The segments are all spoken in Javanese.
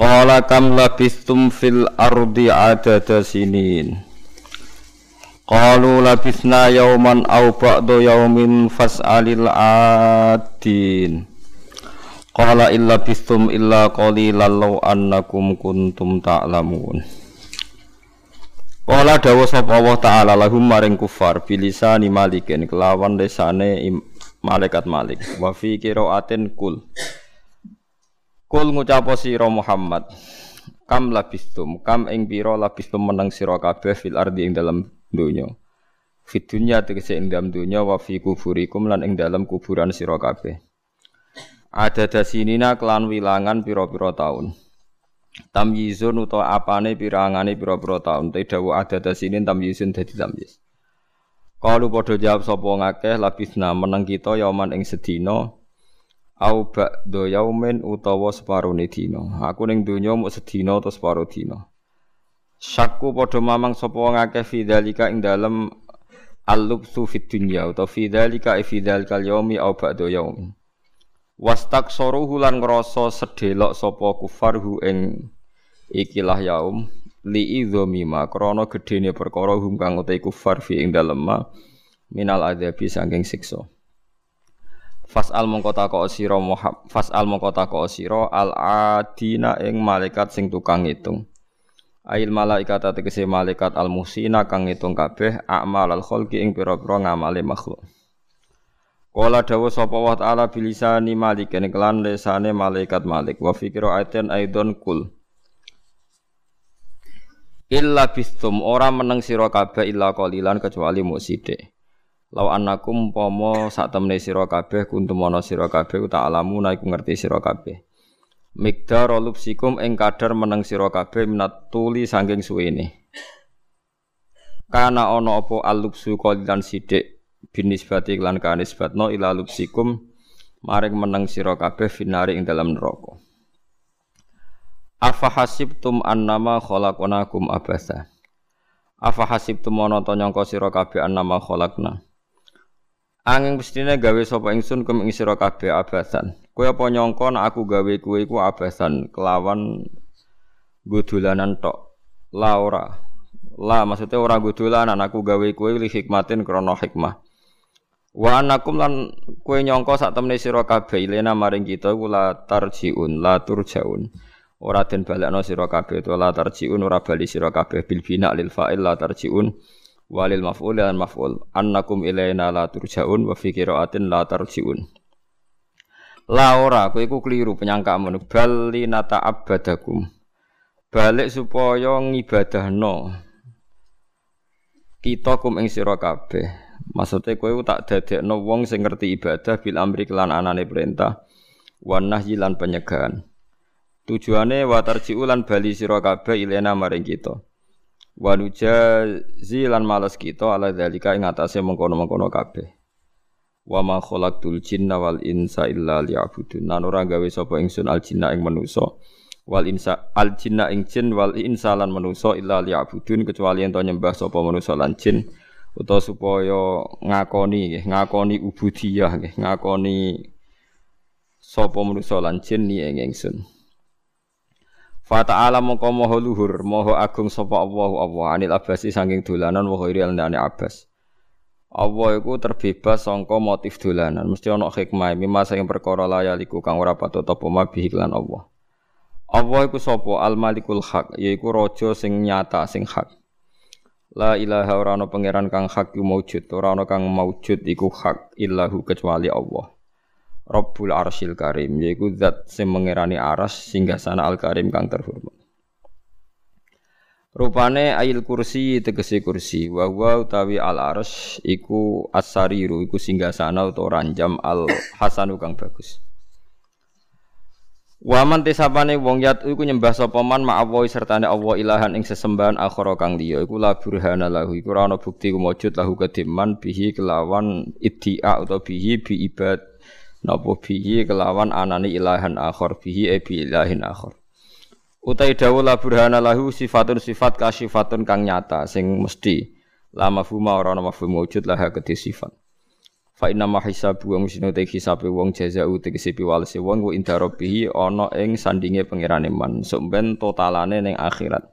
Qala kam labistum fil ardi adada sinin. Qalu labisna yauman aw ba'da yaumin fas'alil adin. Qala illa bistum illa qalilan law annakum kuntum ta'lamun. Qala dawa sapa Allah taala lahum maring kufar bilisani malikin kelawan lesane malaikat malik wa fi qiraatin kul Kul ngucapo sira Muhammad. Kam labistum, kam ing pira labistum meneng sira kabeh fil ardi ing dalam donya. Fit dunya tegese ing dalam donya wa fi kuburikum lan ing dalam kuburan sira kabeh. Ada dasinina kelan wilangan pira-pira taun. Tamyizun utawa apane pirangane pira-pira taun. Te dawu ada dasinin tamyizun dadi tamyiz. Kalu padha jawab sapa ngakeh labisna meneng kita yauman ing sedina au ba'da yaumin utawa separone dina. Aku ning donya mung sedina utawa separo dina. Syakku padha mamang sapa ngakeh fidzalika ing dalem al-lubsu fid dunya utawa fidzalika fi dzalikal yaumi au ba'da yaumin. Wastaksaruhu lan ngrasa sedelok sapa kufarhu ing ikilah yaum li idzamima krana gedene perkara hum kang utai kufar fi ing dalem minal adzabi saking siksa. Fas'al mongko takok sira Fas'al mongko takok sira al adina ing malaikat sing tukang ngitung. Ail malaikat tegese malaikat al musina kang ngitung kabeh amal al khalqi ing pira-pira ngamale makhluk. Kala dawa sapa wa taala bilisani malik ing kelan lesane malaikat malik wa fikra aiten aidon kul. Illa bistum ora meneng sira kabeh illa qalilan kecuali muk sithik. Lau annakum pomo sak temne sira kabeh kuntum ana sira kabeh ta alamu iku ngerti sira kabeh. Mikdar lupsikum ing kadar meneng sira kabeh minat tuli saking suwene. Kana ana apa alupsu qalilan sithik binisbati lan kanisbatno ila lupsikum maring meneng sira kabeh finari ing dalam neraka. Afa hasibtum annama khalaqnakum abasa. Afa hasibtum ana ta nyangka sira kabeh annama khalaqna. Angin mestine gawe sapa ingsun kum ing sira kabeh abasan. Kowe apa nyangka nek aku gawe kowe iku abasan kelawan godolanan tok. La ora. La maksudnya ora godolanan aku gawe kowe li hikmatin krana hikmah. Wa anakum lan kowe nyangka sak temne sira kabeh ilena maring kita iku la tarjiun, la turjaun. Ora den balekno sira kabeh to la tarjiun ora bali sira kabeh bil bina lil fa'il la tarjiun walil maf'ul dan maf'ul. Annakum ilaina la turjaun wa fi qiraatin la tarjiun. La ora kowe iku keliru penyangkamu bal nata abadakum balik supaya ngibadahno. Kita kum ing sira kabeh. Maksudnya kowe tak dadekno wong sing ngerti ibadah bil amri kelan anane perintah wan nahyi lan penyegahan tujuane wa tarji'u lan bali sira kabeh ilaina maring kita Wanuja zilan males kita ala dalika ing atase mengkono-mengkono kabeh. Wa ma khalaqtul jinna wal insa illa liya'budun. Nan ora gawe sapa ingsun al jinna ing manusa. Wal insa al jinna ing jin wal insa lan manusa illa liya'budun kecuali ento nyembah sapa manusa lan jin utawa supaya ngakoni nggih, ngakoni ubudiyah nggih, ngakoni sapa manusa lan jin ing ingsun. Fa ta'ala mongko maha luhur, maha agung sapa Allah Allah anil abasi saking dolanan wa ghairi alani abas. Allah iku terbebas sangka motif dolanan, mesti ana hikmah mimma saking perkara layaliku kang ora patut apa mabihi lan Allah. Allah iku sapa al malikul haq, yaiku raja sing nyata sing hak. La ilaha ora ana pangeran kang hak maujud, ora ana kang maujud iku hak illahu kecuali Allah. Rabbul Arsyil Karim yaiku zat sing mengerani aras sehingga sana Al Karim kang terhormat. Rupane ayil kursi tegese kursi wa wa utawi al arsy iku asariru iku singgasana utawa ranjam al hasanu kang bagus. Waman tesapane wong yat iku nyembah sapa man ma'allahi sertane Allah ilahan ing sesembahan akhara kang liya iku la burhana lahu iku ora ana bukti kumujud lahu kediman bihi kelawan iddia utawa bihi bi ibad napa bihi kelawan anani ilahan akhar bihi e bi ilahin akhar utai dawu la burhana lahu sifatun sifat kasifatun kang nyata sing mesti la mafhuma ora ana mafhum wujud lah kedhe sifat Fa inna ma hisabu wong sing te hisabe wong jazau tegese piwalese wong inda rabbih ana ing sandinge pangerane man sok ben totalane ning akhirat.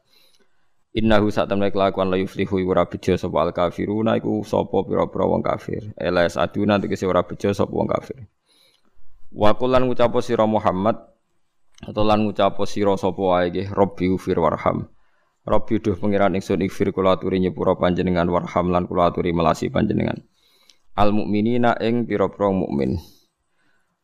Innahu sak temne kelakuan la yuflihu ora bejo sapa al kafiruna iku sapa pira-pira wong kafir. Elas aduna tegese ora bejo sapa wong kafir. Wa kullan ngucapo sira Muhammad atau lan ngucapo sira sapa wae nggih Rabbi ufir warham. Rabbi duh pangeran ingsun ikfir kula aturi nyepura panjenengan warham lan kula aturi melasi panjenengan al mukminina ing pira-pira mukmin.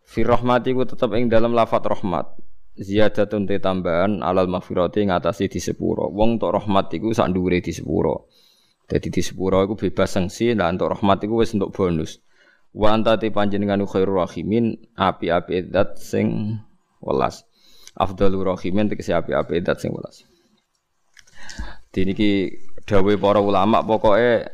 Fi rahmati ku tetep ing dalam lafat rahmat. Ziyadatun te tambahan alal maghfirati ngatasi di sepuro. Wong tok rahmat iku sak dhuwure di sepuro. Dadi di sepuro iku bebas sanksi lan untuk rahmat iku wis untuk bonus. Wa anta te panjenengan khairur rahimin api-api zat sing welas. Afdalur rahimin tegese api-api zat sing welas. Diniki dawuh para ulama pokoke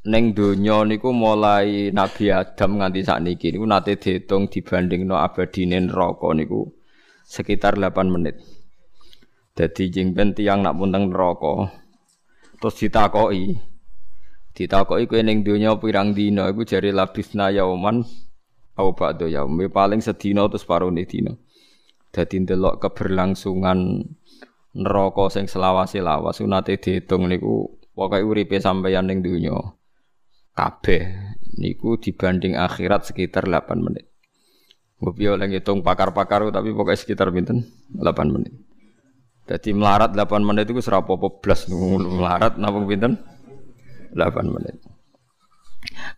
Neng donya niku mulai Nabi Adam nganti sakniki niku nate diitung dibandingno abadine neraka niku sekitar 8 menit. Dadi jeng ben tiyang nak punteng neraka terus ditakoki ditakoki kowe ning donya pirang dina iku jare labisna yauman au ba'da yaum paling sedina terus parone dina. Dadi ndelok keberlangsungan neraka sing selawase lawas nate diitung niku pokoke uripe sampeyan ning donya kabeh niku dibanding akhirat sekitar 8 menit. Ngopi oleh ngitung pakar-pakar tapi pokoknya sekitar pinten 8 menit. Jadi melarat 8 menit itu serapa blas melarat napa pinten 8 menit.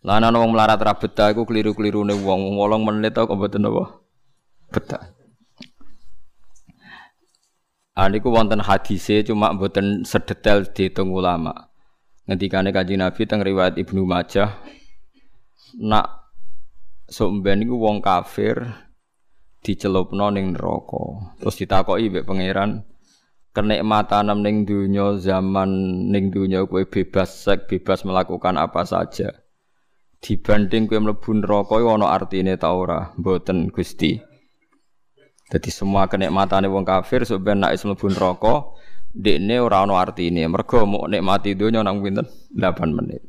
Lah ana wong melarat ra betah iku kliru-klirune wong 8 menit kok mboten apa betah. Aniku wonten hadise cuma mboten sedetail dihitung ulama. Ngendikane Kanjeng Nabi teng riwayat Ibnu Majah nak somben iku wong kafir dicelupno ning neraka. Terus ditakoki mbek pangeran kenikmatan ning dunya zaman ning dunya kowe bebas sek bebas melakukan apa saja. Dibanding kowe mlebu neraka ana artine ta ora? Mboten Gusti. Jadi semua kenikmatane wong kafir sampeyan nek mlebu neraka dekne ora ana artine. Mergo mau nikmati donya nang pinten? 8 menit.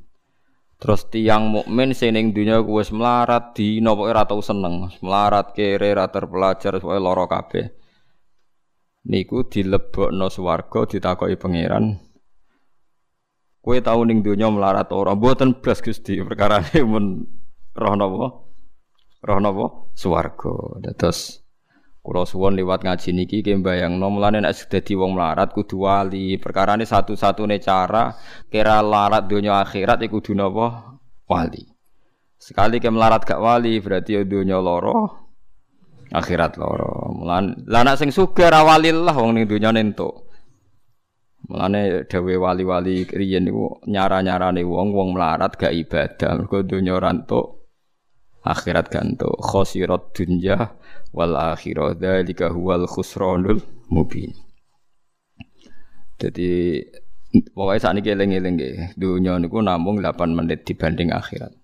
Terus tiang mukmin sing ning donya wis melarat dina pokoke ora tau seneng, melarat kere ra terpelajar pokoke lara kabeh. Niku dilebokno swarga ditakoki pangeran. Kowe tau ning donya melarat ora? Mboten blas Gusti, perkarane mun roh napa? Roh napa? Swarga. Terus Kulo suwon lewat ngaji niki ki mbayangno mulane nek dadi wong melarat kudu wali. Perkarane satu-satune cara kira larat donya akhirat iku kudu napa? Wali. Sekali ke melarat gak wali berarti ya donya loro akhirat loro. Mulan lah sing sugih ra wali lah wong ning donya entuk. Mulane dewe wali-wali riyen niku nyara-nyarane wong wong melarat gak ibadah. Mergo donya ora entuk akhirat ganto khosirat dunya wal akhirah. Dzalika huwal khusranul mubin. Jadi pokoknya saat ini eling-eling dunia niku namung 8 menit dibanding akhirat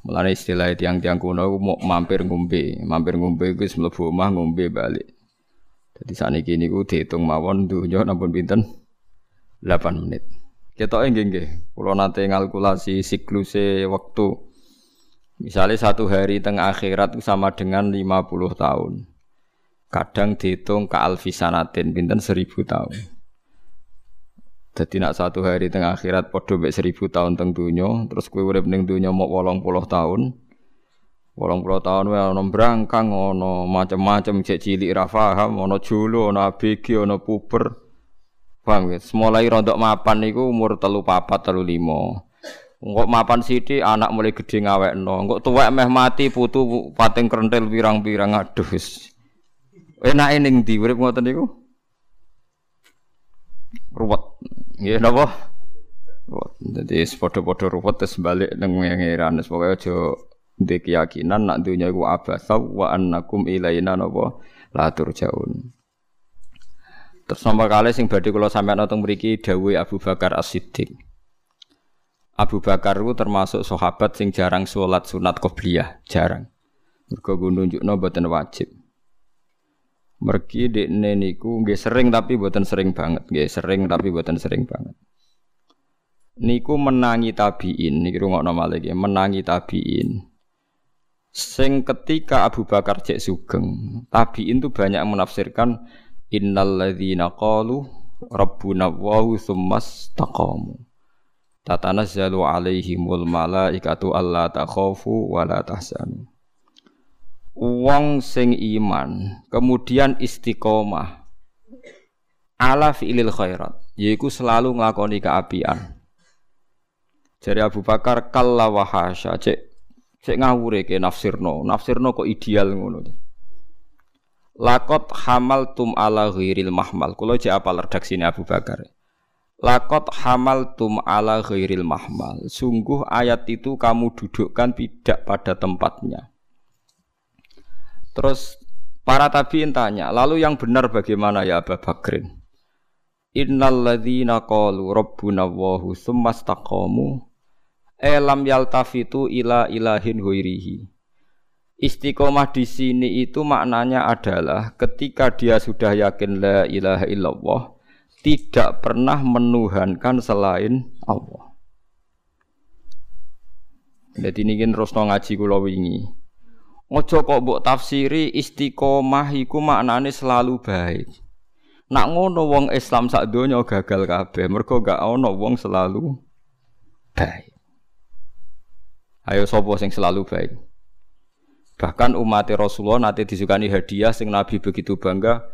Mulane istilah tiang-tiang kuno mau mampir ngombe, mampir ngombe iku wis mlebu omah ngombe balik. Jadi saat ini niku dihitung mawon dunia nampun pinten 8 menit. Kita nggih nggih, kula nate ngalkulasi sikluse waktu Misalnya satu hari tengah akhirat sama dengan 50 tahun. Kadang dihitung ke alfisanatin, binten seribu tahun. Jadi nak satu hari tengah akhirat podo bek seribu tahun teng dunia, terus kue urip ning dunia mau wolong puluh tahun. Wolong puluh tahun wae ono brangkang, ono macam-macam cek cilik ra paham, ono julu, ono ABG, ono puber. Ya? Semulai rontok mapan niku umur telu papat telu limo. Engkok mapan sithik anak mulai gede ngawekno. Engkok tuwek meh mati putu pating krentel pirang-pirang aduh wis. Enake ning ndi urip ngoten niku? Ruwet. Nggih napa? Dadi padha-padha ruwet terus balik nang ngeran wis pokoke aja Duwe keyakinan nak dunya iku abasa wa annakum ilaina napa la turjaun. Terus nomor kali sing badhe kula sampeyan teng mriki dawuh Abu Bakar As-Siddiq. Abu Bakar itu termasuk sahabat sing jarang sholat sunat qobliyah, jarang. Mergo nunjukno boten wajib. Mergi dekne niku nggih sering tapi boten sering banget, nggih sering tapi boten sering banget. Niku menangi tabiin, niki rungokno malih nggih, menangi tabiin. Sing ketika Abu Bakar cek sugeng, tabiin itu banyak menafsirkan innal ladzina qalu rabbuna wa tsummas taqamu. Tatanazzalu alaihimul malaikatu alla takhafu wa la tahzanu wong sing iman kemudian istiqomah ala fi'lil khairat yaiku selalu nglakoni keapian Jari Abu Bakar kalla wa hasya cek cek ngawure ke nafsirno nafsirno kok ideal ngono Lakot hamal tum ala ghairil mahmal. Kulo cek apa redaksine Abu Bakar. Lakot hamal tum ala ghairil mahmal. Sungguh ayat itu kamu dudukkan tidak pada tempatnya. Terus para tabiin tanya, lalu yang benar bagaimana ya Abu Bakrin? Innal ladzina qalu rabbuna Allahu tsumma istaqamu elam yaltafitu ila ilahin huirihi. Istiqomah di sini itu maknanya adalah ketika dia sudah yakin la ilaha illallah tidak pernah menuhankan selain Allah. Jadi ini kan terus ngaji kula wingi. Ojo kok mbok tafsiri istiqomah iku maknane selalu baik. Nak ngono wong Islam sak donya gagal kabeh, mergo gak ono wong selalu baik. Ayo sapa sing selalu baik? Bahkan umat Rasulullah nanti disukani hadiah sing Nabi begitu bangga.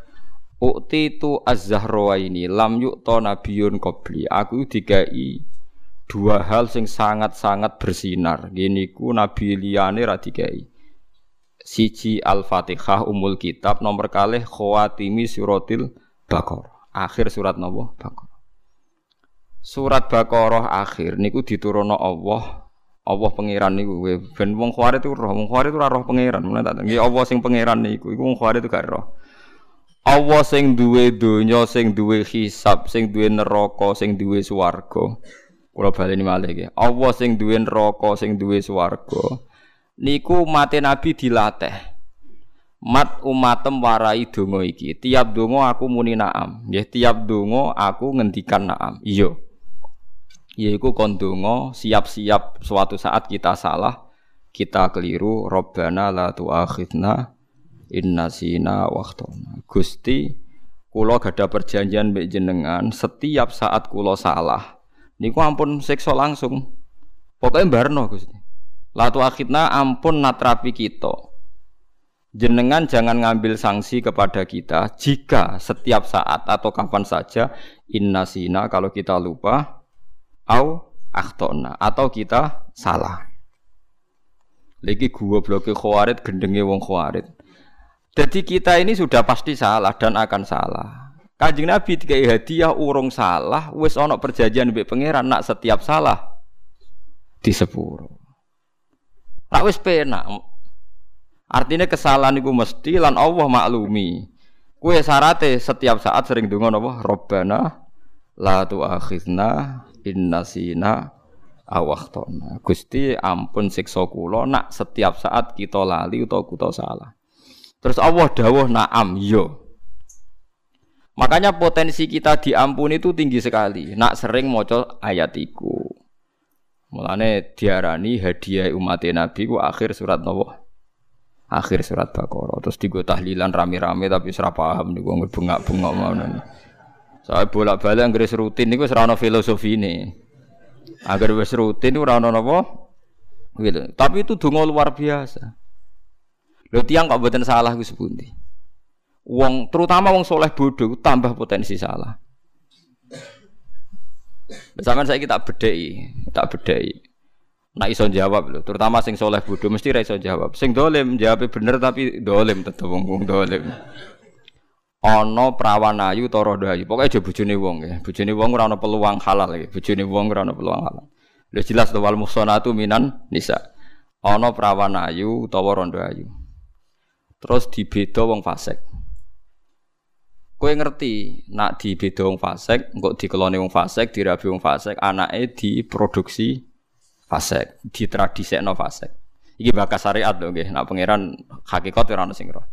Ukti tu az-zahra ini lam yukta nabiyun qabli. Aku dikai dua hal sing sangat-sangat bersinar. Gini ku nabi liyane ra dikai siji Al-Fatihah umul kitab nomor kalih khawatimi suratil Baqarah. Akhir surat napa? Baqarah. Surat Baqarah akhir niku diturunno Allah. Allah pangeran niku ben wong khawarit itu roh, wong khawarit itu roh pangeran. Mun tak nggih Allah sing pangeran niku iku wong khawarit itu gak roh. Allah sing duwe donya, sing duwe hisab, sing duwe neraka, sing duwe swarga. Kula baleni malih nggih. Allah sing duwe neraka, sing duwe swarga niku mate Nabi dilatih. Mat umatem warai donga iki. Tiap donga aku muni naam. Nggih, tiap donga aku ngendikan naam. Iya. Yaiku kon donga siap-siap suatu saat kita salah, kita keliru, Rabbana la tu'akhidna inna sina waktona. Gusti, kula gada perjanjian mbek jenengan setiap saat kula salah. Niku ampun siksa langsung. Pokoknya barno Gusti. Latu akhidna ampun natrapi kita. Jenengan jangan ngambil sanksi kepada kita jika setiap saat atau kapan saja inna sina kalau kita lupa au akhtona atau kita salah. Lagi gua bloke khawarid gendenge wong khawarid. Jadi kita ini sudah pasti salah dan akan salah. Kanjeng Nabi dikai hadiah urung salah, wis ana perjanjian mbek pangeran nak setiap salah di Rak wis penak. Artinya kesalahan itu mesti lan Allah maklumi. Kue sarate setiap saat sering donga napa? Robbana la tu'akhizna inna sina awahtona. Gusti ampun siksa kula nak setiap saat kita lali utawa kita salah. Terus Allah dawuh na'am yo. Makanya potensi kita diampuni itu tinggi sekali. Nak sering maca ayat iku. Mulane diarani hadiah umat Nabi ku akhir surat Nabi. Akhir surat Baqarah. Terus digo tahlilan rame-rame tapi ora paham niku bengak-bengok ngono. Saya bolak-balik anggere rutin niku ora ana filosofine. Agar wis rutin ora ana napa? Tapi itu donga luar biasa. Lho tiang kok mboten salah ku sepundi. Wong terutama wong soleh bodoh tambah potensi salah. Sampeyan saya kita bedheki, tak bedheki. Nak iso jawab lho, terutama sing soleh bodoh mesti ra iso jawab. Sing dolim jawab bener tapi dolim tetep wong dolim. Ana prawan ayu ta rodo ayu, pokoke aja bojone wong ya. Bojone wong ora ana peluang halal ya. Bojone wong ora ana peluang halal. Lho jelas to wal muhsanatu minan nisa. ana perawan ayu utawa rondo ayu. Terus dibeda wong fasik. Kowe ngerti, nak dibeda wong fasik, engko dikelone wong fasik, dirabi wong fasik, anake diproduksi fasik, ditradisekno fasik. Iki bakas syariat lho nggih, nak pangeran hakikat ora ono sing roh.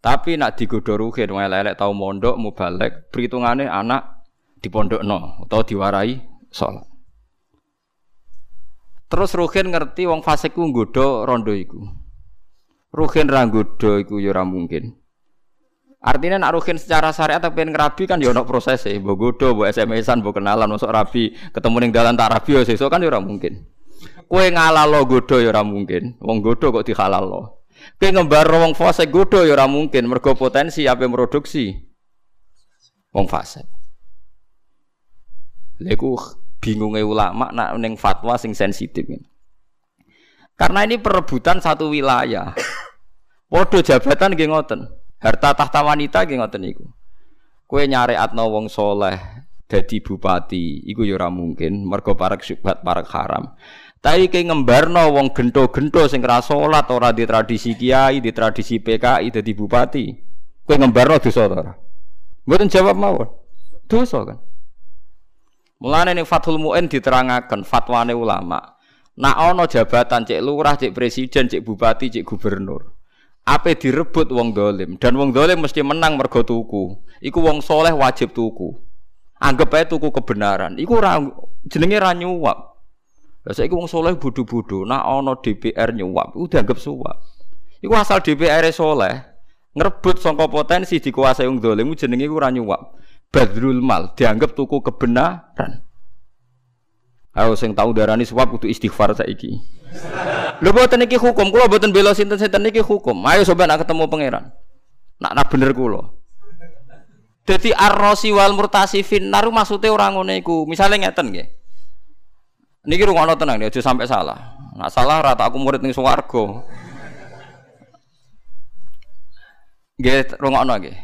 Tapi nak digodho ruhin wong elek tau mondok mubalek, perhitungane anak dipondokno utawa diwarai salat. Terus ruhin ngerti wong fasik ku nggodho rondo iku. Ruhin ra nggodho iku ya ora mungkin. Artinya nak ruhin secara syariat tapi ngerabi kan ya ono proses e, mbok godho, mbok SMS-an, mbok kenalan, masuk rabi, ketemu ning dalan tak rabi ya sesuk kan ora mungkin. Kue ngalalo godo ya ora mungkin. Wong godo kok dihalalo. Kowe ngembar wong fase godo ya ora mungkin mergo potensi apa produksi wong fase. Leku bingungnya ulama nak neng fatwa sing sensitif. Karena ini perebutan satu wilayah. Waduh jabatan nggih ngoten. Harta tahta wanita nggih ngoten niku. Kowe atno wong soleh dadi bupati, iku ya ora mungkin mergo parek syubhat parek haram. Tapi kayak ngembarno wong gento-gento sing ora salat ora di tradisi kiai, di tradisi PKI dadi bupati. Kowe ngembarno dosa ta ora? Mboten jawab mawon. Dosa kan. Mulane ning Fathul Muin diterangaken fatwane ulama. Nak ana jabatan cek lurah, cek presiden, cek bupati, cek gubernur. Apa direbut wong dolim dan wong dolim mesti menang mergo tuku. Iku wong soleh wajib tuku. Anggap aja tuku kebenaran. Iku ra jenenge ra nyuwap. Lah saiki wong soleh bodho-bodho, nak ana DPR nyuap, iku dianggap suap. Iku asal DPR e soleh, ngrebut sangka potensi dikuasai wong dolim jenenge iku ora nyuap. Badrul mal dianggap tuku kebenaran. Ayo sing tau darani suap kudu istighfar saiki. Lho boten iki hukum, kula boten bela sinten-sinten iki hukum. Ayo sobat nak ketemu pangeran. Nak nak bener kula. Dadi ar-rasi wal murtasifin naru maksude ora ngene iku. Misale ngeten nggih. Niki rungokno tenang ya, aja sampai salah. Nak salah rata aku murid ning swarga. Nggih rungokno nggih.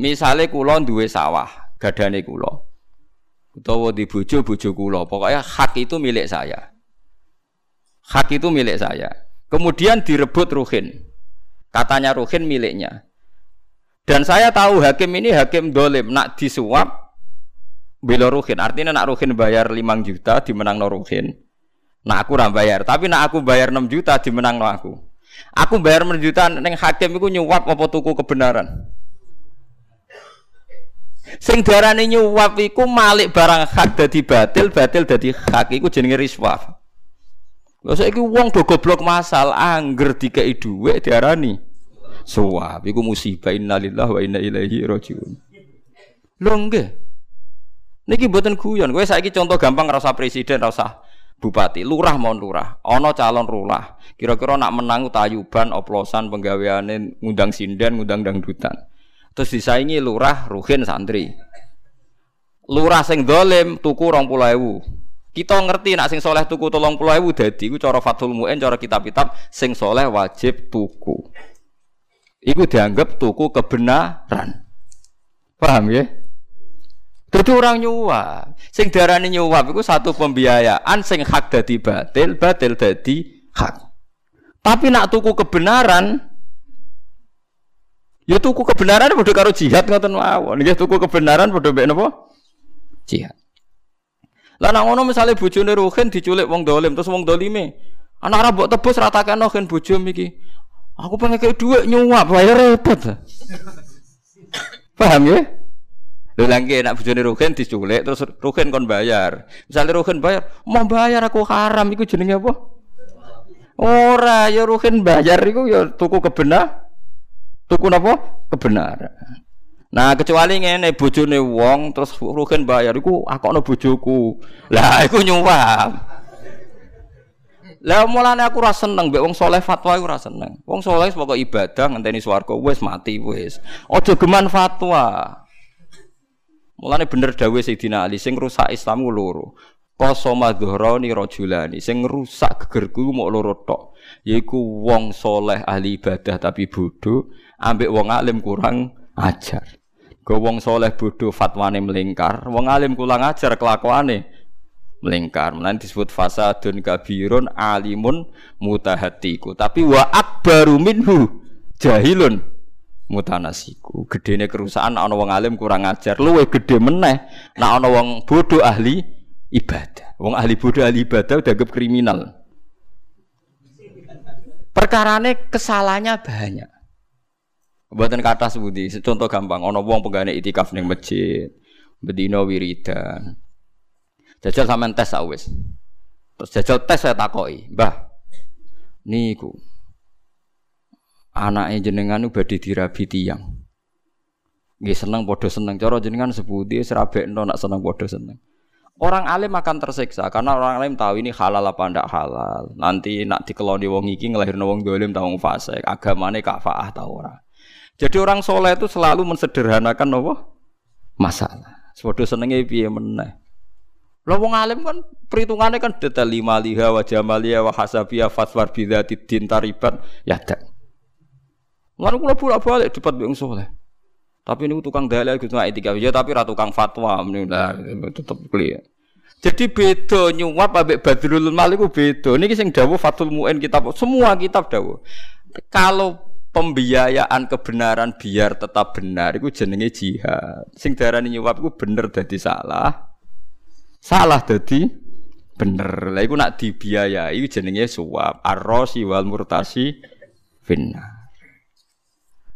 Misale kula duwe sawah, gadane kula. Utawa di bojo bojo kula, pokoknya hak itu milik saya. Hak itu milik saya. Kemudian direbut Ruhin. Katanya Ruhin miliknya. Dan saya tahu hakim ini hakim dolim, nak disuap bela ruhin artinya nak ruhin bayar 5 juta dimenang no ruhin nak aku ram bayar tapi nak aku bayar 6 juta dimenang no aku aku bayar 6 juta neng hakim itu nyuap apa tuku kebenaran sing darane nyuap iku malik barang hak dadi batil batil dadi hak iku jenenge riswah Lha saiki wong do goblok masal angger dikei dhuwit diarani suap iku musibah innalillahi wa inna ilaihi rajiun. Lho nggih. Niki buatan guyon. Gue saiki contoh gampang rasa presiden, rasa bupati, lurah mau lurah, ono calon lurah. Kira-kira nak menang tayuban, oplosan, penggaweane ngundang sinden, ngundang dangdutan. Terus disaingi lurah, ruhin santri. Lurah sing dolim tuku rong ewu. Kita ngerti nak sing soleh tuku tolong puluh ewu dadi iku cara Fathul Mu'in, cara kitab-kitab sing soleh wajib tuku. Iku dianggap tuku kebenaran. Paham ya? Jadi orang nyuap. Sing darani nyuap itu satu pembiayaan sing hak dadi batil, batil dadi hak. Tapi nak tuku kebenaran ya tuku kebenaran padha karo jihad ngoten mawon. Nggih tuku kebenaran padha mbek napa? Jihad. Lah nak ngono misale bojone Ruhin diculik wong dolim terus wong dolime anak ora mbok tebus ratakno kan bojo iki. Aku pengen kayak duit nyuap, bayar repot. Paham ya? Lho lagi nak bojone Ruhin diculik terus Ruhin kon bayar. Misalnya Ruhin bayar, mau bayar aku haram iku jenenge apa? Ora, ya Ruhin bayar iku ya tuku kebenar. Tuku napa? Kebenaran. Nah, kecuali ngene bojone wong terus Ruhin bayar iku akokno bojoku. Lah iku nyuwap. Lah mulane aku ora seneng mbek wong soleh fatwa iku ora seneng. Wong soleh pokok ibadah ngenteni swarga wis mati wis. Aja geman fatwa. Mulane bener dawuh Sayyidina Ali sing rusak Islam loro. Qasama dhuhrani rajulani sing rusak gegerku mau loro tok. Yaiku wong soleh ahli ibadah tapi bodoh, ambek wong alim kurang ajar. Go wong soleh bodoh fatwane melingkar, wong alim kurang ajar kelakuane melingkar. Mulane disebut fasadun kabirun alimun mutahatiku. Tapi wa akbaru minhu jahilun mutanasiku. Gedene kerusakan ana wong alim kurang ajar, luwe gede meneh nek ana wong bodoh ahli ibadah. Wong ahli bodoh ahli ibadah dianggap kriminal. Perkarane kesalahannya banyak. Buatan kata sebudi, contoh gampang, ono wong penggane itikaf ning masjid, bedino wiridan. Jajal sampean tes awis. Terus jajal tes saya takoi, Mbah. Niku. Anaknya jenengan badhe dirabi tiyang. Nggih seneng padha seneng. Cara jenengan sebuti serabekno nak seneng padha seneng. Orang alim akan tersiksa karena orang alim tahu ini halal apa ndak halal. Nanti nak dikeloni wong iki ngelahirno wong dolim tahu fase, agamane kafaah ta ora. Jadi orang soleh itu selalu mensederhanakan apa? Masalah. Sepodo senenge piye meneh. Lah wong alim kan perhitungannya kan detail lima liha wa jamaliya wa hasabiya fatwar bidzati din taribat ya tak. Lalu kula bolak-balik debat wong soleh. Tapi ini tukang dalil gitu nggak etika ya tapi ratu tukang fatwa lah tetep clear. Jadi beda nyuap ambek Badrul Malik ku beda. Niki sing dawuh Fathul Muin kitab semua kitab dawuh. Kalau pembiayaan kebenaran biar tetap benar itu jenenge jihad. Sing darani nyuap iku bener dadi salah. Salah dadi bener. Lah iku nak dibiayai jenenge suap. Ar-rasi wal murtasi finnar.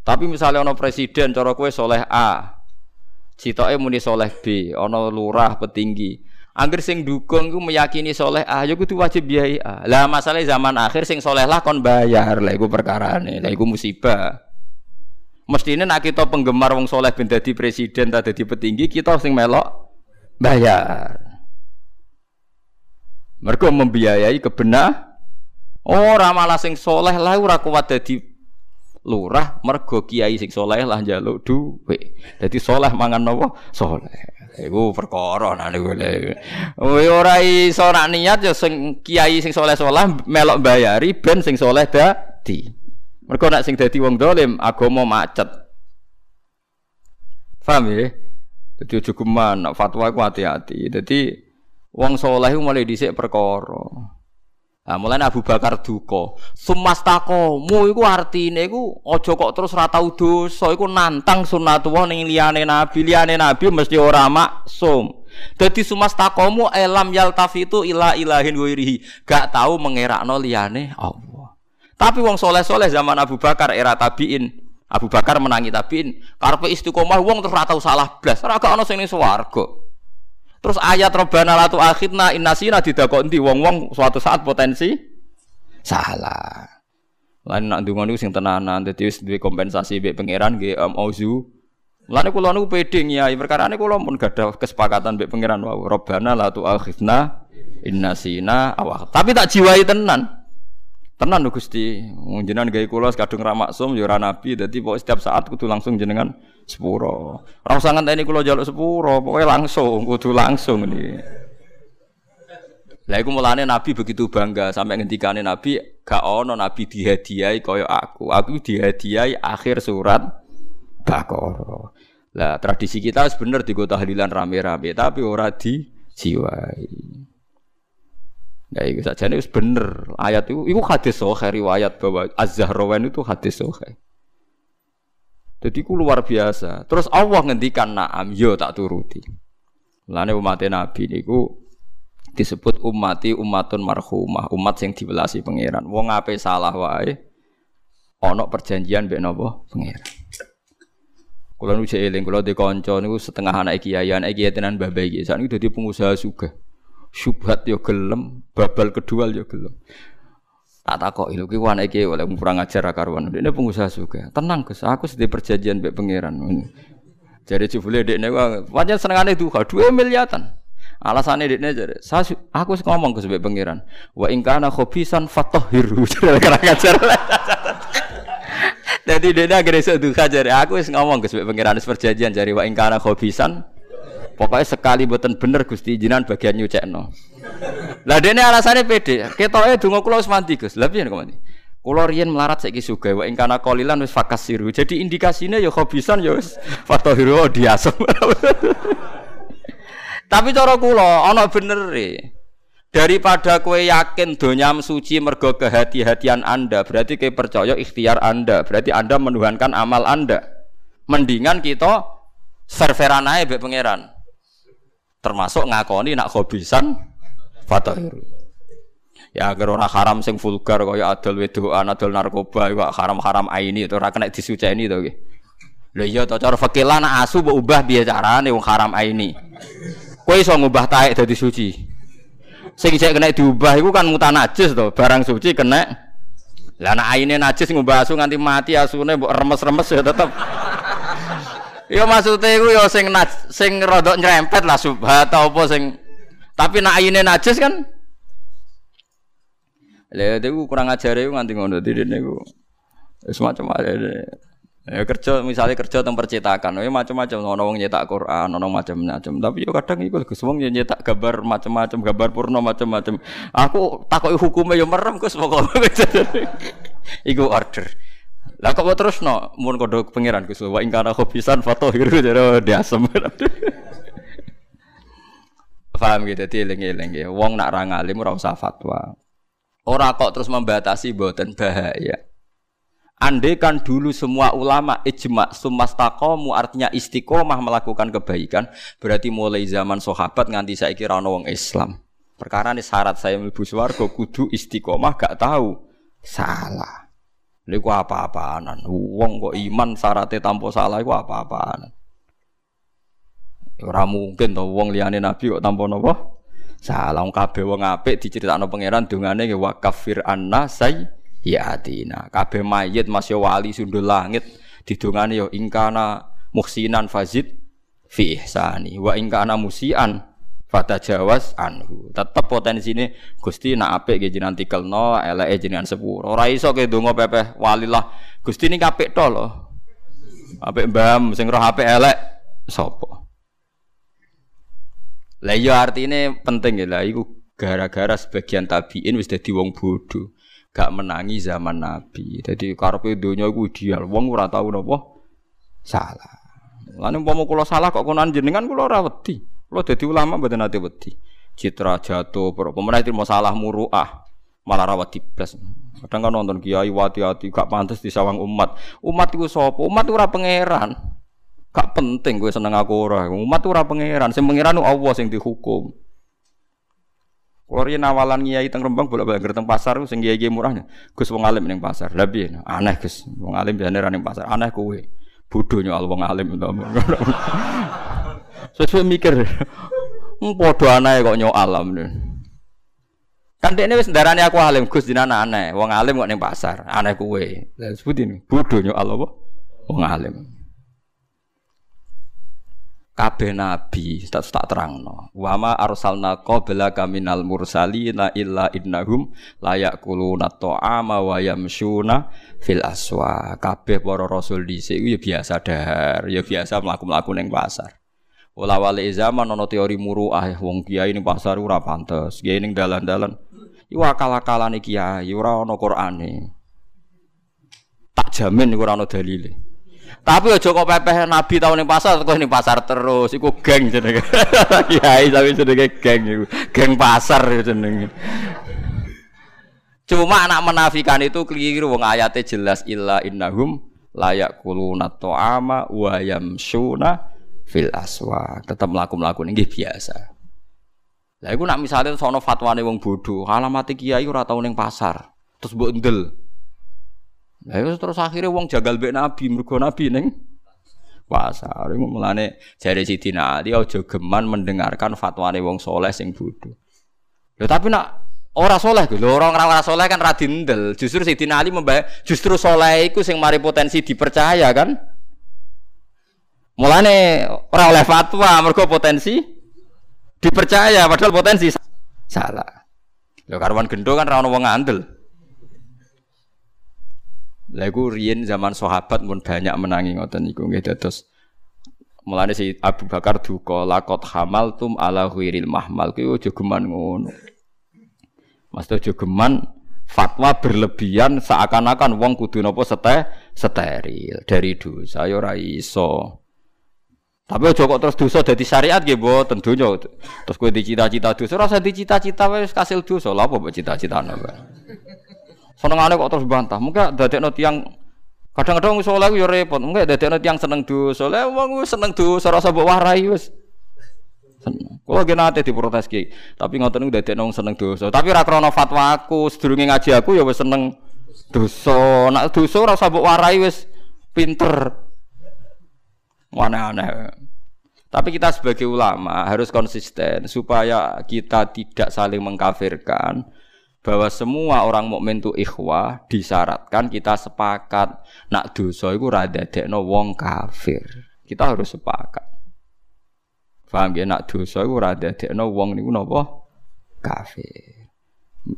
Tapi misalnya ono presiden cara kue soleh A, citoke muni soleh B, ono lurah petinggi. Angger sing dukung ku meyakini soleh A, ya kudu wajib biayai A. Lah masalah zaman akhir sing soleh lah kon bayar, lah iku perkarane, lah iku musibah. Mestine nak kita penggemar wong soleh ben dadi presiden ta dadi petinggi, kita sing melok bayar. Mereka membiayai kebenar. Ora malah sing soleh lah ora kuat dadi lurah mergo kiai sing soleh lah njaluk dhuwit. Dadi soleh mangan napa? Soleh. Iku perkara nah niku lho. ora iso nak niat ya sing kiai sing soleh-soleh melok bayari ben sing soleh dadi. Mergo nak sing dadi wong dolim agama macet. Paham ya? Dadi aja geman fatwa ku hati-hati. Dadi wong soleh ku mulai dhisik perkara. Nah, mulai Abu Bakar duka. Sumastakomu iku artine iku aja kok terus ora tau dosa, iku nantang sunnatullah ning liyane nabi, liyane nabi mesti ora maksum. Dadi sumastakomu elam yaltafitu ila ilahin wairihi, gak tahu mengerakno liyane Allah. Tapi wong soleh-soleh zaman Abu Bakar era tabiin, Abu Bakar menangi tabiin, karepe istiqomah wong terus ora tau salah blas, ora gak ono sing ning swarga. Terus ayat Robbana latu akhidna innasina didakoni wong-wong suatu saat potensi salah. Lain nak ndonga niku sing tenanan dadi wis duwe kompensasi mbek pangeran nggih um, auzu. Lane kula niku pede nyai perkarane kula pun gadah kesepakatan mbek pangeran wau. Robbana latu akhidna innasina awak. Tapi tak jiwai tenan. Tenan lho Gusti. Jenengan gawe kula kadung ra maksum ya ora nabi dadi pokok setiap saat kudu langsung jenengan sepuro. Ora usah ngenteni kula njaluk sepuro, pokoke langsung kudu langsung ini. Lah iku mulane Nabi begitu bangga sampai ngendikane Nabi gak ono Nabi dihadiahi kaya aku. Aku dihadiahi akhir surat Baqarah. Lah tradisi kita sebener digo tahlilan rame-rame tapi ora dijiwai. Ya itu saja ini bener ayat itu, itu hadis sohe riwayat bahwa Az-Zahrawan itu hadis sohe. Jadi ku luar biasa. Terus Allah ngendikan naam, yo tak turuti. Lane umat Nabi niku disebut umati umatun marhumah, umat sing dibelasi pangeran. Wong ape salah wae ana perjanjian mbek napa pangeran. Kula nu eling kula di kanca niku setengah anak kiai, anak kiai tenan mbah iki. Sak niku dadi pengusaha sugih syubhat yo gelem, babal kedua yo gelem. Tak takok lho ki wana iki oleh kurang ajar karuan. Ini pengusaha juga. Tenang Gus, aku sedih perjanjian mbek pangeran. Jadi jebule dekne wajan senengane duha 2 miliatan. Alasannya dekne jadi, saya aku ngomong ke sebagai pangeran. Wa ingkana khobisan fatohiru. Kurang ajar. Jadi dia akhirnya seduha jadi aku ngomong ke sebagai pangeran perjanjian jadi wa ingkana khobisan Pokoknya sekali buatan bener Gusti jinan bagian nyucekno. Lah dene alasannya pede. Ketoke donga kula wis mandi Gus. Lah piye kok? Kula riyen melarat saiki sugih wa ing kana qalilan wis fakasiru. Jadi indikasinya ya khobisan ya wis fatahiru diasem. Tapi cara kula ana bener e. Daripada kue yakin donyam suci mergo kehati-hatian Anda, berarti kue percaya ikhtiar Anda, berarti Anda menuhankan amal Anda. Mendingan kita serveran aja be pangeran. Termasuk ngakoni nak hobisan fatahiru. Ya agar orang haram sing vulgar kaya adol wedoan, adol narkoba, kok haram-haram aini itu ora kena disuceni to nggih. Lha iya to cara fikih nak asu mbok ubah piye carane wong haram aini. Kowe iso ngubah taek dadi suci. Sing cek kena diubah iku kan mutan najis to, barang suci kena. Lah nek aine najis ngubah asu nganti mati asune mbok remes-remes ya tetep. Ya maksudnya iku ya sing sing rodok nyerempet lah subhat atau apa sing tapi nak aine najis kan Lah itu kurang ajar itu nganti ngono dene niku. Wis macam-macam. Ya kerja misalnya kerja tentang percetakan, ya macam-macam, ono wong nyetak Quran, ono macam-macam. Tapi yo kadang iku Gus wong nyetak gambar macam-macam, gambar purno macam-macam. Aku takoki hukumnya yo merem Gus pokoke. iku order. Lah kok terus no, mun kodok pangeran Gus wa ing kana khobisan foto hiru jare diasem. Paham gitu, eling-eling ya. Wong nak ra ngalim ora usah fatwa. Ora kok terus membatasi boten bahaya. Andai kan dulu semua ulama ijma sumastakomu artinya istiqomah melakukan kebaikan berarti mulai zaman sahabat nganti saya kira wong Islam. Perkara ini syarat saya mlebu swarga kudu istiqomah gak tahu salah. Niku apa-apaanan. Wong kok iman syaratnya tanpa salah iku apa-apaanan. Ora mungkin to wong liyane nabi kok tanpa napa? Salah wong kabeh wong apik diceritakno pangeran dongane wa kafir anna say ya atina kabeh mayit masih wali sundul langit didongane yo ingkana muhsinan fazid fi ihsani wa ingkana musian fata jawas anhu tetep potensi ini gusti nak apik ge jenengan tikelno eleke jenengan sepuro ora iso ke donga pepeh walilah gusti ini apik to lho apik mbam sing roh apik elek sapa lah iya artine penting ya lah iku gara-gara sebagian tabiin wis dadi wong bodoh gak menangi zaman Nabi. Jadi karepe donya iku ideal. Wong ora tau napa salah. Lan umpama kula salah kok konan jenengan kula ora wedi. Kula dadi ulama mboten ate wedi. Citra jatuh, pemenang itu masalah muruah, malah rawat blas. Kadang kan nonton kiai wati-wati gak pantas disawang umat. Umat itu sapa? Umat itu pangeran. Gak penting gue seneng aku ora. Umat itu pangeran. Sing pangeran Allah sing dihukum. Kalau awalan ngiyai teng Rembang bolak-balik teng pasar sing kiai murahnya. Gus wong alim ning pasar. Piye? Aneh Gus. Wong alim biasane ra ning pasar. Aneh kowe. Bodho nyal wong alim to. Sesuai mikir. Padha aneh kok nyok alam. Kan dekne wis ndarani aku alim Gus dinana aneh. Wong alim kok ning pasar. Aneh kowe. Lah sebutin bodho nyok apa? Wong alim kabeh nabi tak tak terangno wa ma arsalna qabla kaminal mursalina illa innahum layak kuluna ta'ama wa yamshuna fil aswa kabeh para rasul dhisik ya biasa dahar ya biasa mlaku-mlaku ning pasar Wala wali zaman ana teori muruah wong kiai ning pasar ora pantes kiai ning dalan-dalan iku akal-akalane kiai ora ana Qur'ane tak jamin ora ana dalile tapi aja kok pepeh Nabi tau ning pasar kok ning pasar terus iku geng jenenge. Kiai tapi jenenge geng iku. Geng pasar jenenge. Cuma anak menafikan itu keliru wong ayatnya jelas illa innahum layak kuluna to'ama wa yamsuna fil aswa. Tetap melaku-melaku ini biasa. Lah iku nak misalnya sono fatwane wong bodoh, alamat kiai ora tau ning pasar. Terus mbok ndel. Lah terus akhirnya wong jagal mbek Nabi, mergo Nabi ning pasar. Iku mulane jare Sidina Ali aja geman mendengarkan fatwane wong soleh sing bodho. Ya tapi nak ora soleh lho, orang ora soleh kan radindel. Justru Sidina Ali membah justru soleh iku sing mari potensi dipercaya kan. Mulane ora oleh fatwa mergo potensi dipercaya padahal potensi salah. Lho karuan gendo kan ora ono wong ngandel. Lagu riyen zaman sahabat pun banyak menangi ngoten niku nggih dados mulane si Abu Bakar duka lakot hamal tum ala huiril mahmal kuwi aja ngono. Mas aja geman fatwa berlebihan seakan-akan wong kudu napa sete steril dari dosa ya ora iso. Tapi ojo kok terus dosa dadi syariat nggih mboten donya. Terus kowe dicita-cita dosa rasa dicita-cita wis kasil dosa. Lha apa mbok cita-citane kok. Senengane kok terus bantah. Mungkin dadekno tiyang kadang-kadang wong saleh yo repot. Mungkin dadekno tiyang seneng dosa. Lah wong seneng dosa rasa mbok warai wis. Kulo ge nate diprotes ki, tapi ngoten niku dadekno wong seneng dosa. Tapi ora krana fatwa aku, sedurunge ngaji aku ya wis seneng dosa. Nak dosa ora usah mbok warai wis pinter. Aneh-aneh. Tapi kita sebagai ulama harus konsisten supaya kita tidak saling mengkafirkan bahwa semua orang mukmin itu ikhwah disyaratkan kita sepakat nak dosa ora dadekno wong kafir. Kita harus sepakat. Paham ya nak dosa iku ora dadekno wong niku napa kafir.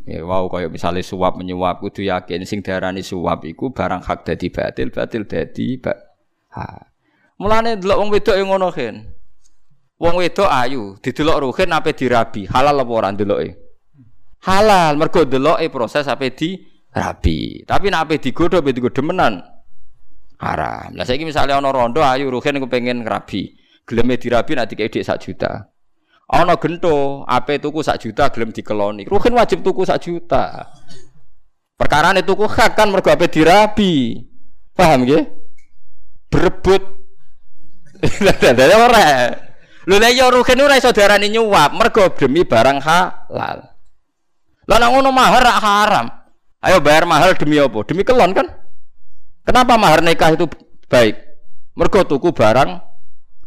Ya wow kaya misalnya suap menyuap kudu yakin sing diarani suap iku barang hak dadi batil, batil dadi ba ha. Mulane delok wong wedok yang ngono kan. Wong wedok ayu, didelok ruhin ape dirabi, halal apa ora ndeloke? Halal, mergo ndeloke proses ape dirabi. Tapi nek ape digodho ape digodho menan haram. Lah saiki misale ana rondo ayu ruhin pengen ngrabi, geleme dirabi nanti kayak dik sak juta. Ana gento, ape tuku sak juta gelem dikeloni. Ruhin wajib tuku sak juta. Perkara tuku hak kan mergo ape dirabi. Paham nggih? Berebut Dadi ora. Lho nek yo rugen ora iso diarani nyuap, mergo demi barang halal. Lah nek ngono mahar haram. Ayo bayar mahal demi apa? Demi kelon kan? Kenapa mahar nikah itu baik? Mergo tuku barang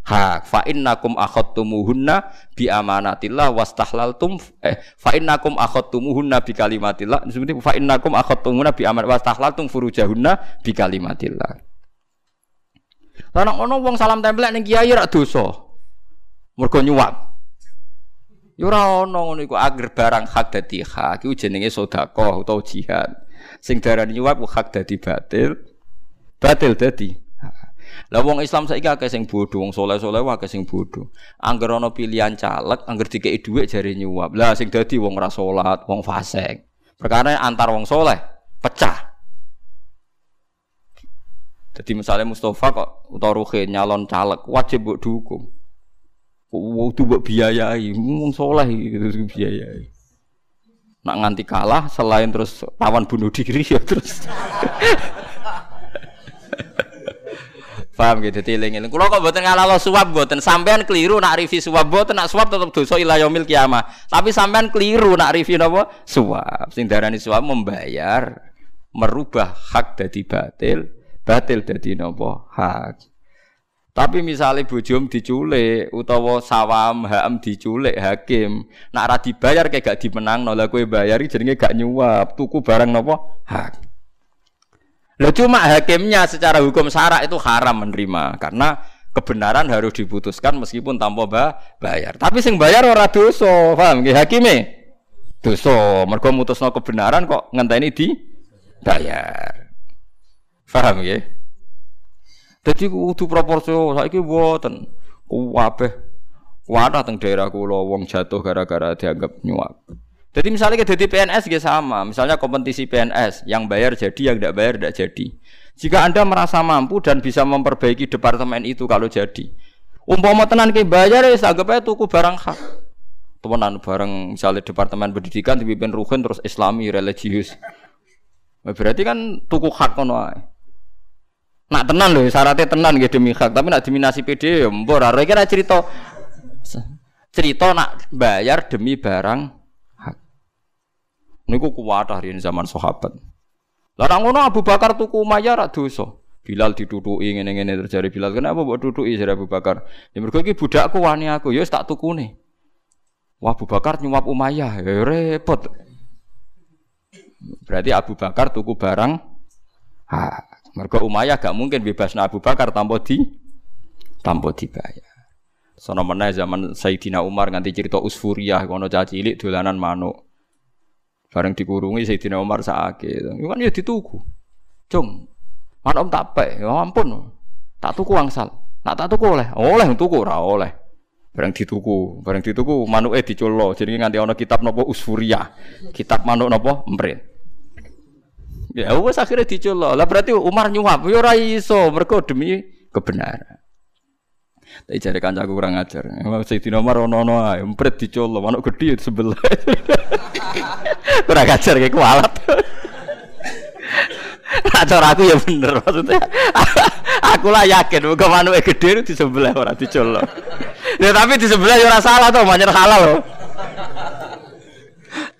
hak. Fa innakum akhadtumuhunna bi amanatillah wastahlaltum eh fa innakum akhadtumuhunna bi kalimatillah. Seperti fa innakum akhadtumuhunna bi amanat wastahlaltum furujahunna bi kalimatillah. Nek ngono wong salam tempel ning kiai rak dosa. Mergo nyuwap. Ya ora ono ngono iku agar barang hak dadi hak iku jenenge sedekah utawa jihad. Sing darani nyuwap hak dadi batil. Batil dadi lah wong Islam saiki akeh sing bodho, wong saleh-saleh akeh sing bodho. Angger ana pilihan caleg, angger dikeki dhuwit jare nyuwap. Lah sing dadi wong ora salat, wong fasik. Perkara antar wong soleh pecah. Jadi misalnya Mustafa kok utawa Ruhin nyalon caleg wajib buat dukung. Waktu buat biayai, ngomong soleh gitu biayai. Nak nganti kalah selain terus lawan bunuh diri ya terus. Paham gitu tiling-eling. Kula kok mboten ngalalo suap mboten. Sampean keliru nak rivi suap mboten nak suap tetep dosa ila yaumil kiamah. Tapi sampean keliru nak rivi napa? Suap. Sing darani suap membayar merubah hak dadi batil batil dadi napa hak tapi misalnya bujum diculik utawa sawam hakam diculik hakim nak ora dibayar kayak gak dimenang lha kowe bayari jenenge gak nyuap tuku barang napa hak Lo cuma hakimnya secara hukum syarak itu haram menerima karena kebenaran harus diputuskan meskipun tanpa bayar. Tapi sing bayar ora dosa, paham nggih hakime? Dosa. Mergo mutusno kebenaran kok ngenteni di bayar. Paham ya? Jadi kudu proporsional. Saiki mboten. Kabeh kuwata teng daerah kula wong jatuh gara-gara dianggap nyuap. Jadi misalnya kita di PNS juga sama, misalnya kompetisi PNS yang bayar jadi, yang tidak bayar tidak jadi. Jika anda merasa mampu dan bisa memperbaiki departemen itu kalau jadi, umpama tenan ke bayar ya anggap aja tuku barang hak. Temenan barang misalnya departemen pendidikan dipimpin ruhin terus Islami religius. Berarti kan tuku hak kono Nak tenan loh, syaratnya tenan gitu demi hak, tapi nak diminasi PD ya mbor. Ora kira cerita cerita nak bayar demi barang hak. Niku kuat hari ini zaman sahabat. Lah ngono Abu Bakar tuku Umayyah rak dosa. Bilal diduduki ngene-ngene terjadi Bilal. Kenapa mbok duduki jare Abu Bakar? Ya mergo iki budakku wani aku, ya tak tukune. Wah Abu Bakar nyuap Umayyah, ya repot. Berarti Abu Bakar tuku barang hak. Mergo Umayyah gak mungkin bebas Abu Bakar tanpa di tanpa dibayar. Sono meneh zaman Sayyidina Umar nganti cerita Usfuriyah kono caci cilik dolanan manuk. Bareng dikurungi Sayyidina Umar sakit. Iku kan ya dituku. Cung. Manuk tak pek, ya ampun. Tak tuku angsal. Nak tak tuku oleh, oleh tuku ora oleh. Bareng dituku, bareng dituku manuke diculno. Jadi nganti ana kitab napa Usfuriyah. Kitab manuk napa Emprit. Ya wes akhirnya diculok. Lah berarti Umar nyuap, ya ora iso mergo demi kebenaran. Tapi jare kancaku kurang ajar. Sayyidina Umar ono-ono ae, empret dicolo, manuk gedhi di sebelah. kurang ajar kayak kualat. Acar aku ya bener maksudnya. aku lah yakin muga manuke gede di sebelah orang dicolo. Ya tapi di sebelah ya ora salah to, manyer halal loh.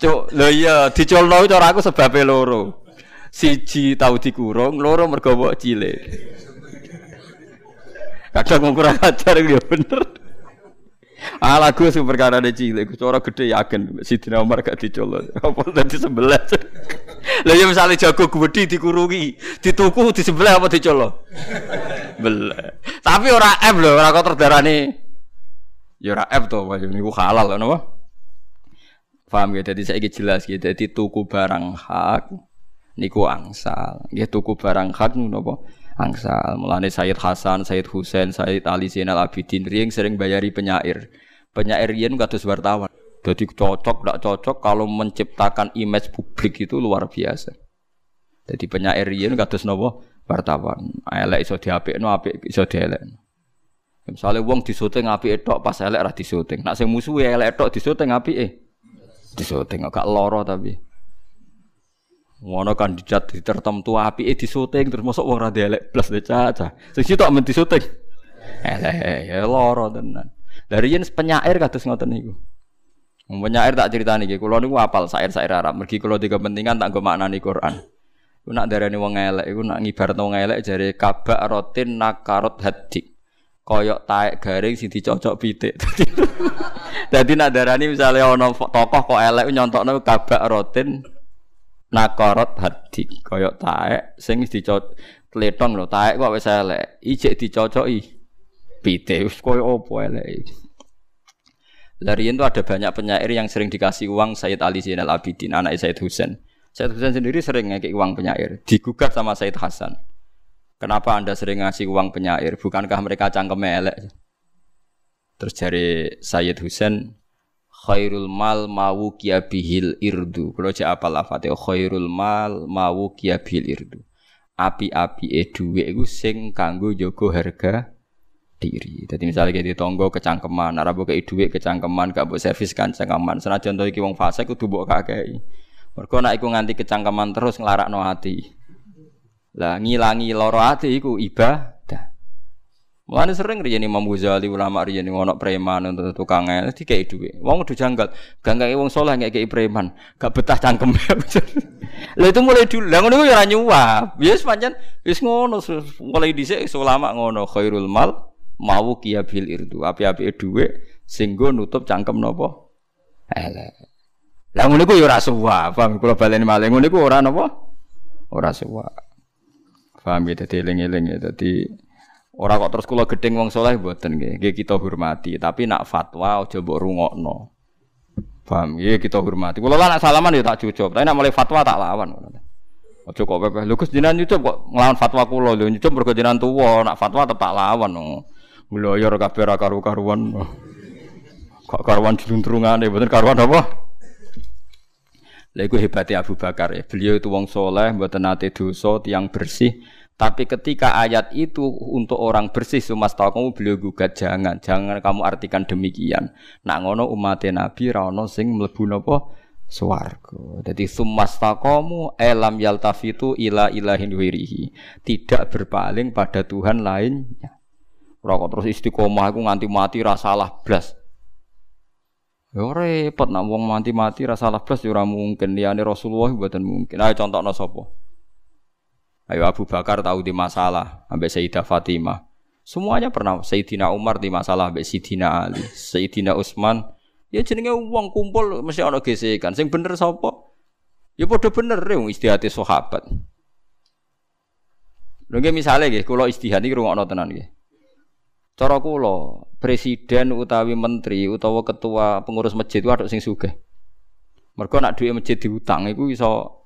Cuk, lho iya dicolno cara aku sebabe loro. Siji tau dikurung, loro mergo cilik. Kadang kurang ajar ya bener. Ah lagu sing perkara de cilik, cara gede yakin Sidina Umar gak dicolot. Apa dadi sebelah. Lah ya misale jago gede dikurungi, dituku di sebelah apa dicolot? Belah. Tapi ora F lho, ora kok terdarane. Ya ora F to, niku halal lho napa? Paham ya? Jadi saya jelas gitu. Jadi tuku barang hak niku angsal. Ya tuku barang hak napa? angsal. Mulane Sayyid Hasan, Sayyid Husain, Sayyid Ali Zainal Abidin riyen sering bayari penyair. Penyair riyen kados wartawan. Jadi cocok tidak cocok kalau menciptakan image publik itu luar biasa. Jadi penyair riyen kados napa? Wartawan. Elek iso diapikno, apik iso dielekno. Misalnya wong disuting apike tok pas elek ra disuting. Nak sing musuhe elek tok disuting apike. Disuting gak loro tapi. Ngono kandidat di tertentu api eh disuting terus masuk wong ra elek plus de caca. Sing sitok men disuting. Elek ya loro tenan. Dari yen penyair kados ngoten niku. Penyair tak ceritani nggih, kula niku apal sair-sair Arab. Mergi kula di kepentingan tak nggo maknani Quran. Ku nak darani wong elek iku nak ngibaratno wong elek jare kabak rotin nakarot hadik. Koyok taek garing sing dicocok pitik. Dadi nak darani misalnya ana tokoh kok elek nyontokno kabak rotin nakorot hadi kaya taek sing dicocok tletong lho taek kok wis elek ijek dicocoki pite wis kaya opo elek Larian itu ada banyak penyair yang sering dikasih uang Sayyid Ali Zainal Abidin, anak Sayyid Husain. Sayyid Husain sendiri sering ngekik uang penyair, digugat sama Sayyid Hasan. Kenapa anda sering ngasih uang penyair? Bukankah mereka cangkem elek? Terus dari Sayyid Husain, khairul mal mawu kia bihil irdu. Kalau cek apa lafate khairul mal mawu kia bihil irdu. Api-api duwe iku sing kanggo jaga harga diri. Jadi misalnya di tonggo kecangkeman, narabu kayak duit kecangkeman, gak buat servis kan kecangkeman. Senajan to iki wong fase kudu mbok kakek. Mergo nek iku nganti kecangkeman terus nglarakno hati. Lah ngilangi loro hati iku ibadah. Mulane sering riyen Imam Ghazali ulama riyen ono preman untuk tukang el dikei dhuwit. Wong udah janggal, ganggai wong saleh ngekeki preman, gak betah cangkem. Lah itu mulai dulu. Lah ngono ya ora nyuap. Ya wis pancen wis ngono mulai dhisik ulama ngono khairul mal mau kia bil irdu. Api-api dhuwit sing nutup cangkem. Lah ngono iku ya ora suwap. Paham kula baleni malih ngono iku ora napa? Ora suwap. Paham ya dadi eling-eling ya dadi Ora kok terus kula gedeng wong soleh mboten nggih. Nggih kita hormati, tapi nak fatwa aja mbok rungokno. Paham? Nggih kita hormati. Kula lah nak salaman ya tak cucup, tapi nak mulai fatwa tak lawan. Aja kok pepeh. Lho Gus jenengan nyucup kok nglawan fatwa kula lho nyucup mergo jenengan tuwa, nak fatwa tetap lawan. Ngloyor kabeh ra karu-karuan. Kok karuan diluntrungane, mboten karuan apa? Lha iku hebatnya Abu Bakar ya. Beliau itu wong soleh, mboten nate dosa, tiang bersih. Tapi ketika ayat itu untuk orang bersih sumas tahu kamu beliau gugat jangan jangan kamu artikan demikian. Nak ngono umat Nabi rano sing mlebu napa swarga. Jadi sumas kamu elam yaltafitu ila ilahin wirihi. Tidak berpaling pada Tuhan lainnya. Rokok terus istiqomah aku nganti mati rasalah blas. Ya repot nak wong mati-mati rasalah blas ya ora mungkin liyane Rasulullah mboten mungkin. Ayo contohno sapa? Ayo Abu Bakar tahu di masalah sampai Sayyidah Fatimah. Semuanya pernah. Sayyidina Umar di masalah sampai Sayyidina Ali, Sayyidina Utsman. Ya jenenge uang kumpul mesti ana gesekan. Sing bener sapa? Ya padha bener wong istihati sahabat. Lho nggih misale nggih kula istihad iki rungokno tenan nggih. Cara kula, presiden utawi menteri utawa ketua pengurus masjid itu ada sing sugih. Mergo nak duit masjid diutang iku iso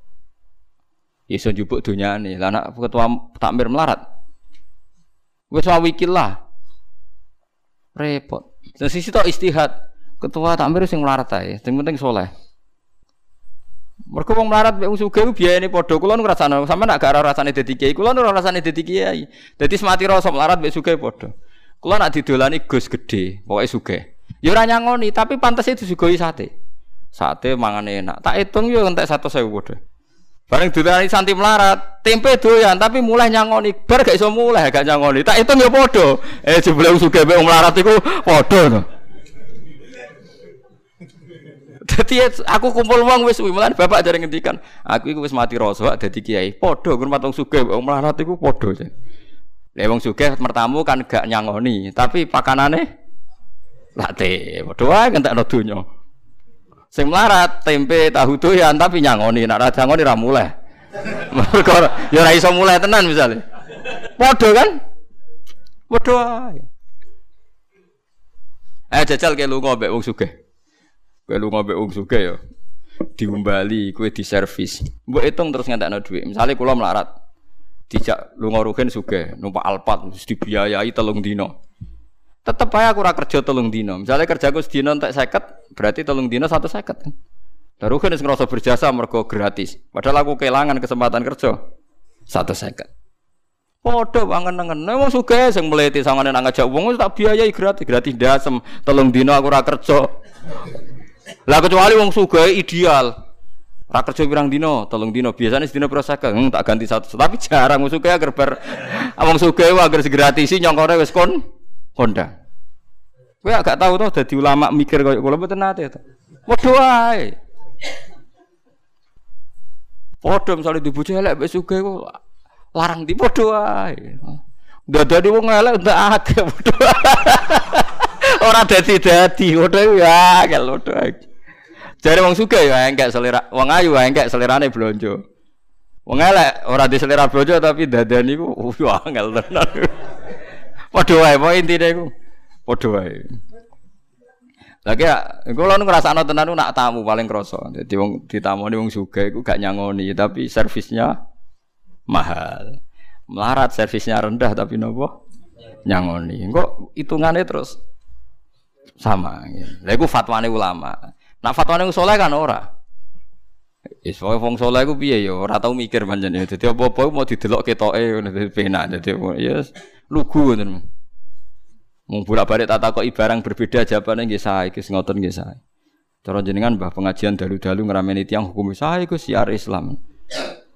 iso njupuk dunyane. Lah anak ketua takmir melarat. Wis wikil lah. Repot. Dan sisi tok istihad. Ketua takmir sing melarat ae, sing penting soleh. Mergo wong melarat mek sugih biayane padha. Kula nu ngrasakno, sampean gak ora rasane dadi kiai, kula ora rasane dadi kiai. Dadi semati rasa melarat mek sugih padha. Kula nak didolani Gus gede, pokoke sugih. Ya ora nyangoni, tapi pantes itu sugoi sate. Sate mangan enak. Tak hitung yo entek 100.000 padha. Bareng dolani santi melarat, tempe doyan tapi mulai nyangoni. Bar gak iso mulai gak nyangoni. Tak hitung yo padha. Eh jebule sugih mek melarat iku padha to. Dadi aku kumpul wong wis mulane bapak jare ngendikan, aku iku wis mati rasa dadi kiai. Padha kur matung sugih wong melarat iku padha. Lah wong sugih mertamu kan gak nyangoni, tapi pakanane latte. Padha wae ngentekno donya. Sing melarat tempe tahu doyan tapi nyangoni, nek ora nyangoni ra mulai. Mergo ya ora iso mulai tenan misalnya. Padha kan? Padha wae. Eh jajal ke lunga mbek wong sugih. Kowe lu ngombe wong sugih ya. Diumbali kowe servis. Mbok hitung terus ngentekno dhuwit. Misale kula melarat. Dijak lunga rugen sugih, numpak Alphard mesti dibiayai telung dino. Tetep ae aku ora kerja telung dino. Misalnya kerjaku sedina entek 50, berarti telung dino 150 kan. Lah rugen wis ngerasa berjasa mergo gratis. Padahal aku kehilangan kesempatan kerja. 150. Padha wangen-nengen. Wong sugih sing mleti sangane nang ngajak wong tak biayai gratis, gratis dasem. Telung dino aku ora kerja. Lah kecuali wong sugih ideal. Ra kerja pirang dino, tolong dino. Biasanya sedina pira saga, hmm, tak ganti satu. Tapi jarang wong sugih agar ber wong sugih agar segratisi nyongkore wis kon Honda. Kowe agak tahu tuh dadi ulama mikir koyo kula mboten nate to. Padha wae. Padha misale dibojo elek mbek sugih kok larang di padha wae. Dadane wong elek ndak akeh padha. Ora dadi-dadi, padha ya angel padha. Jare wong sugih ya enggak selera, wong ayu ya enggak selerane blonjo. Wong elek ora di selera blonjo tapi dadan iku ya angel tenan. Padha wae, pokoke intine iku padha wae. Lagi ya, kula ngrasakno tenan nak tamu paling krasa. Dadi wong ditamoni wong sugih iku gak nyangoni, tapi servisnya mahal. Melarat servisnya rendah tapi nopo nyangoni. Kok hitungannya terus sama. Lha iku fatwane ulama. Nak fatwane soleh kan ora. Wis wae wong saleh iku piye ya ora tau mikir pancen. Dadi apa-apa mau didelok ketoke ngono dadi penak dadi ya lugu ngoten. Mung bolak-balik tak takoki barang berbeda jawabane nggih sae iki ngoten nggih sae. Cara jenengan Mbah pengajian dalu-dalu ngrameni tiyang hukum sae iku siar Islam.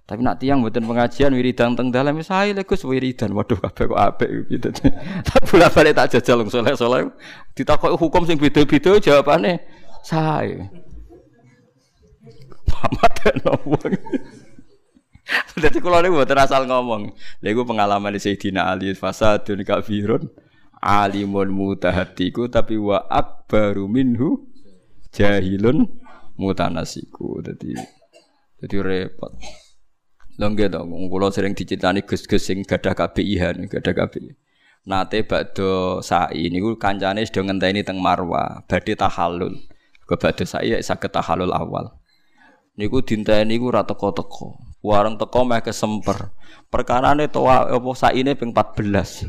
Tapi nak tiang buatan pengajian wiridan teng dalam saya legus wiridan. Waduh kabeh kok apik gitu. Tak bolak balik tak jajal wong soleh soleh. Ditakoki hukum sing beda-beda jawabannya saya. Muhammad wong. Dadi kula niku mboten asal ngomong. Lha iku pengalaman di Sayyidina Ali fasadun kafirun alimun mutahatiku tapi wa akbaru minhu jahilun mutanasiku. Dadi dadi repot. Lengge to, kula sering diceritani Gus-gus sing gadah KBIH, gadah KBI. Nate bakdo sai niku kancane sedang ngenteni teng Marwa, badhe tahallul. Ke badhe sai saged tahallul awal. Niku dinteni niku ora teko-teko. Wareng teko meh kesemper. Perkarane to apa saine ping 14.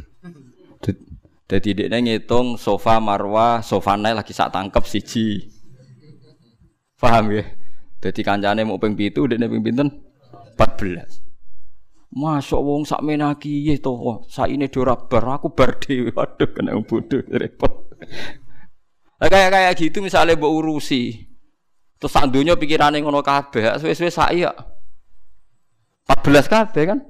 Dadi dekne ngitung sofa Marwa, sofa nae lagi sak tangkep siji. Paham ya? Dadi kancane mau ping 7, dekne ping pinten? 14. Masuk wong sak menaki ya to, saine ora bar aku bar dhewe. Waduh kena bodoh repot. kayak kayak gitu misalnya mbok urusi. Terus sak donya pikirane ngono kabeh, suwe-suwe sak ya. 14 kabeh kan?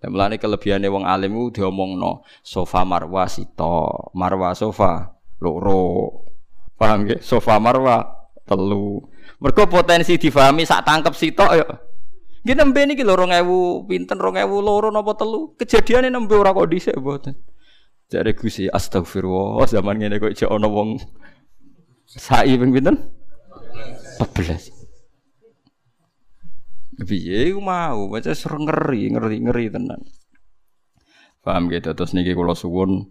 Dan melani kelebihannya wong alim itu diomongno sofa marwa sito, marwa sofa loro. Paham ya? Sofa marwa telu. Mergo potensi difahami sak tangkep sitok ya. Nggih nembe niki lho 2000 pinten 2000 loro napa telu. Kejadiane nembe ora kok dhisik mboten. Jare Gusti astagfirullah zaman ngene kok jek ana wong sai ping pinten? 14. Iku mau, baca sereng ngeri, ngeri, ngeri tenan. Paham gitu, terus niki kula suwun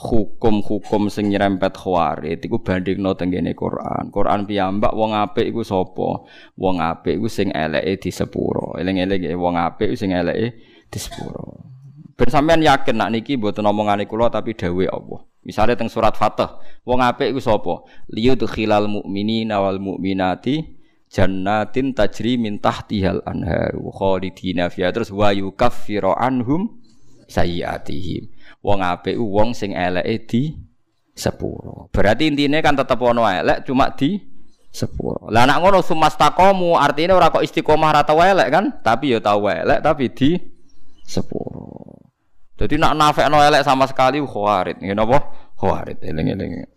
hukum-hukum sing nyerempet khawarit iku bandingno teng kene Quran. Quran piyambak wong apik iku sapa? Wong apik iku sing eleke di sepuro. Eling-eling wong apik sing eleke di sepuro. Ben sampean yakin nak niki mboten omongane kula tapi dawuh Allah. Misalnya teng surat Fatah, wong apik iku sapa? Liyudkhilal mu'minina wal mu'minati jannatin tajri min tahtihal anhar khalidina fiha terus wa yukaffiru anhum sayyiatihim Wong apik wong sing eleke di sepuro. Berarti intinya kan tetep ono elek cuma di sepuro. Lah nak ngono sumastakomu artinya ora kok istiqomah ra tau elek kan, tapi ya tau elek tapi di sepuro. Jadi nak nafek elek sama sekali khawarit. Ngene apa? Khawarit eling-eling.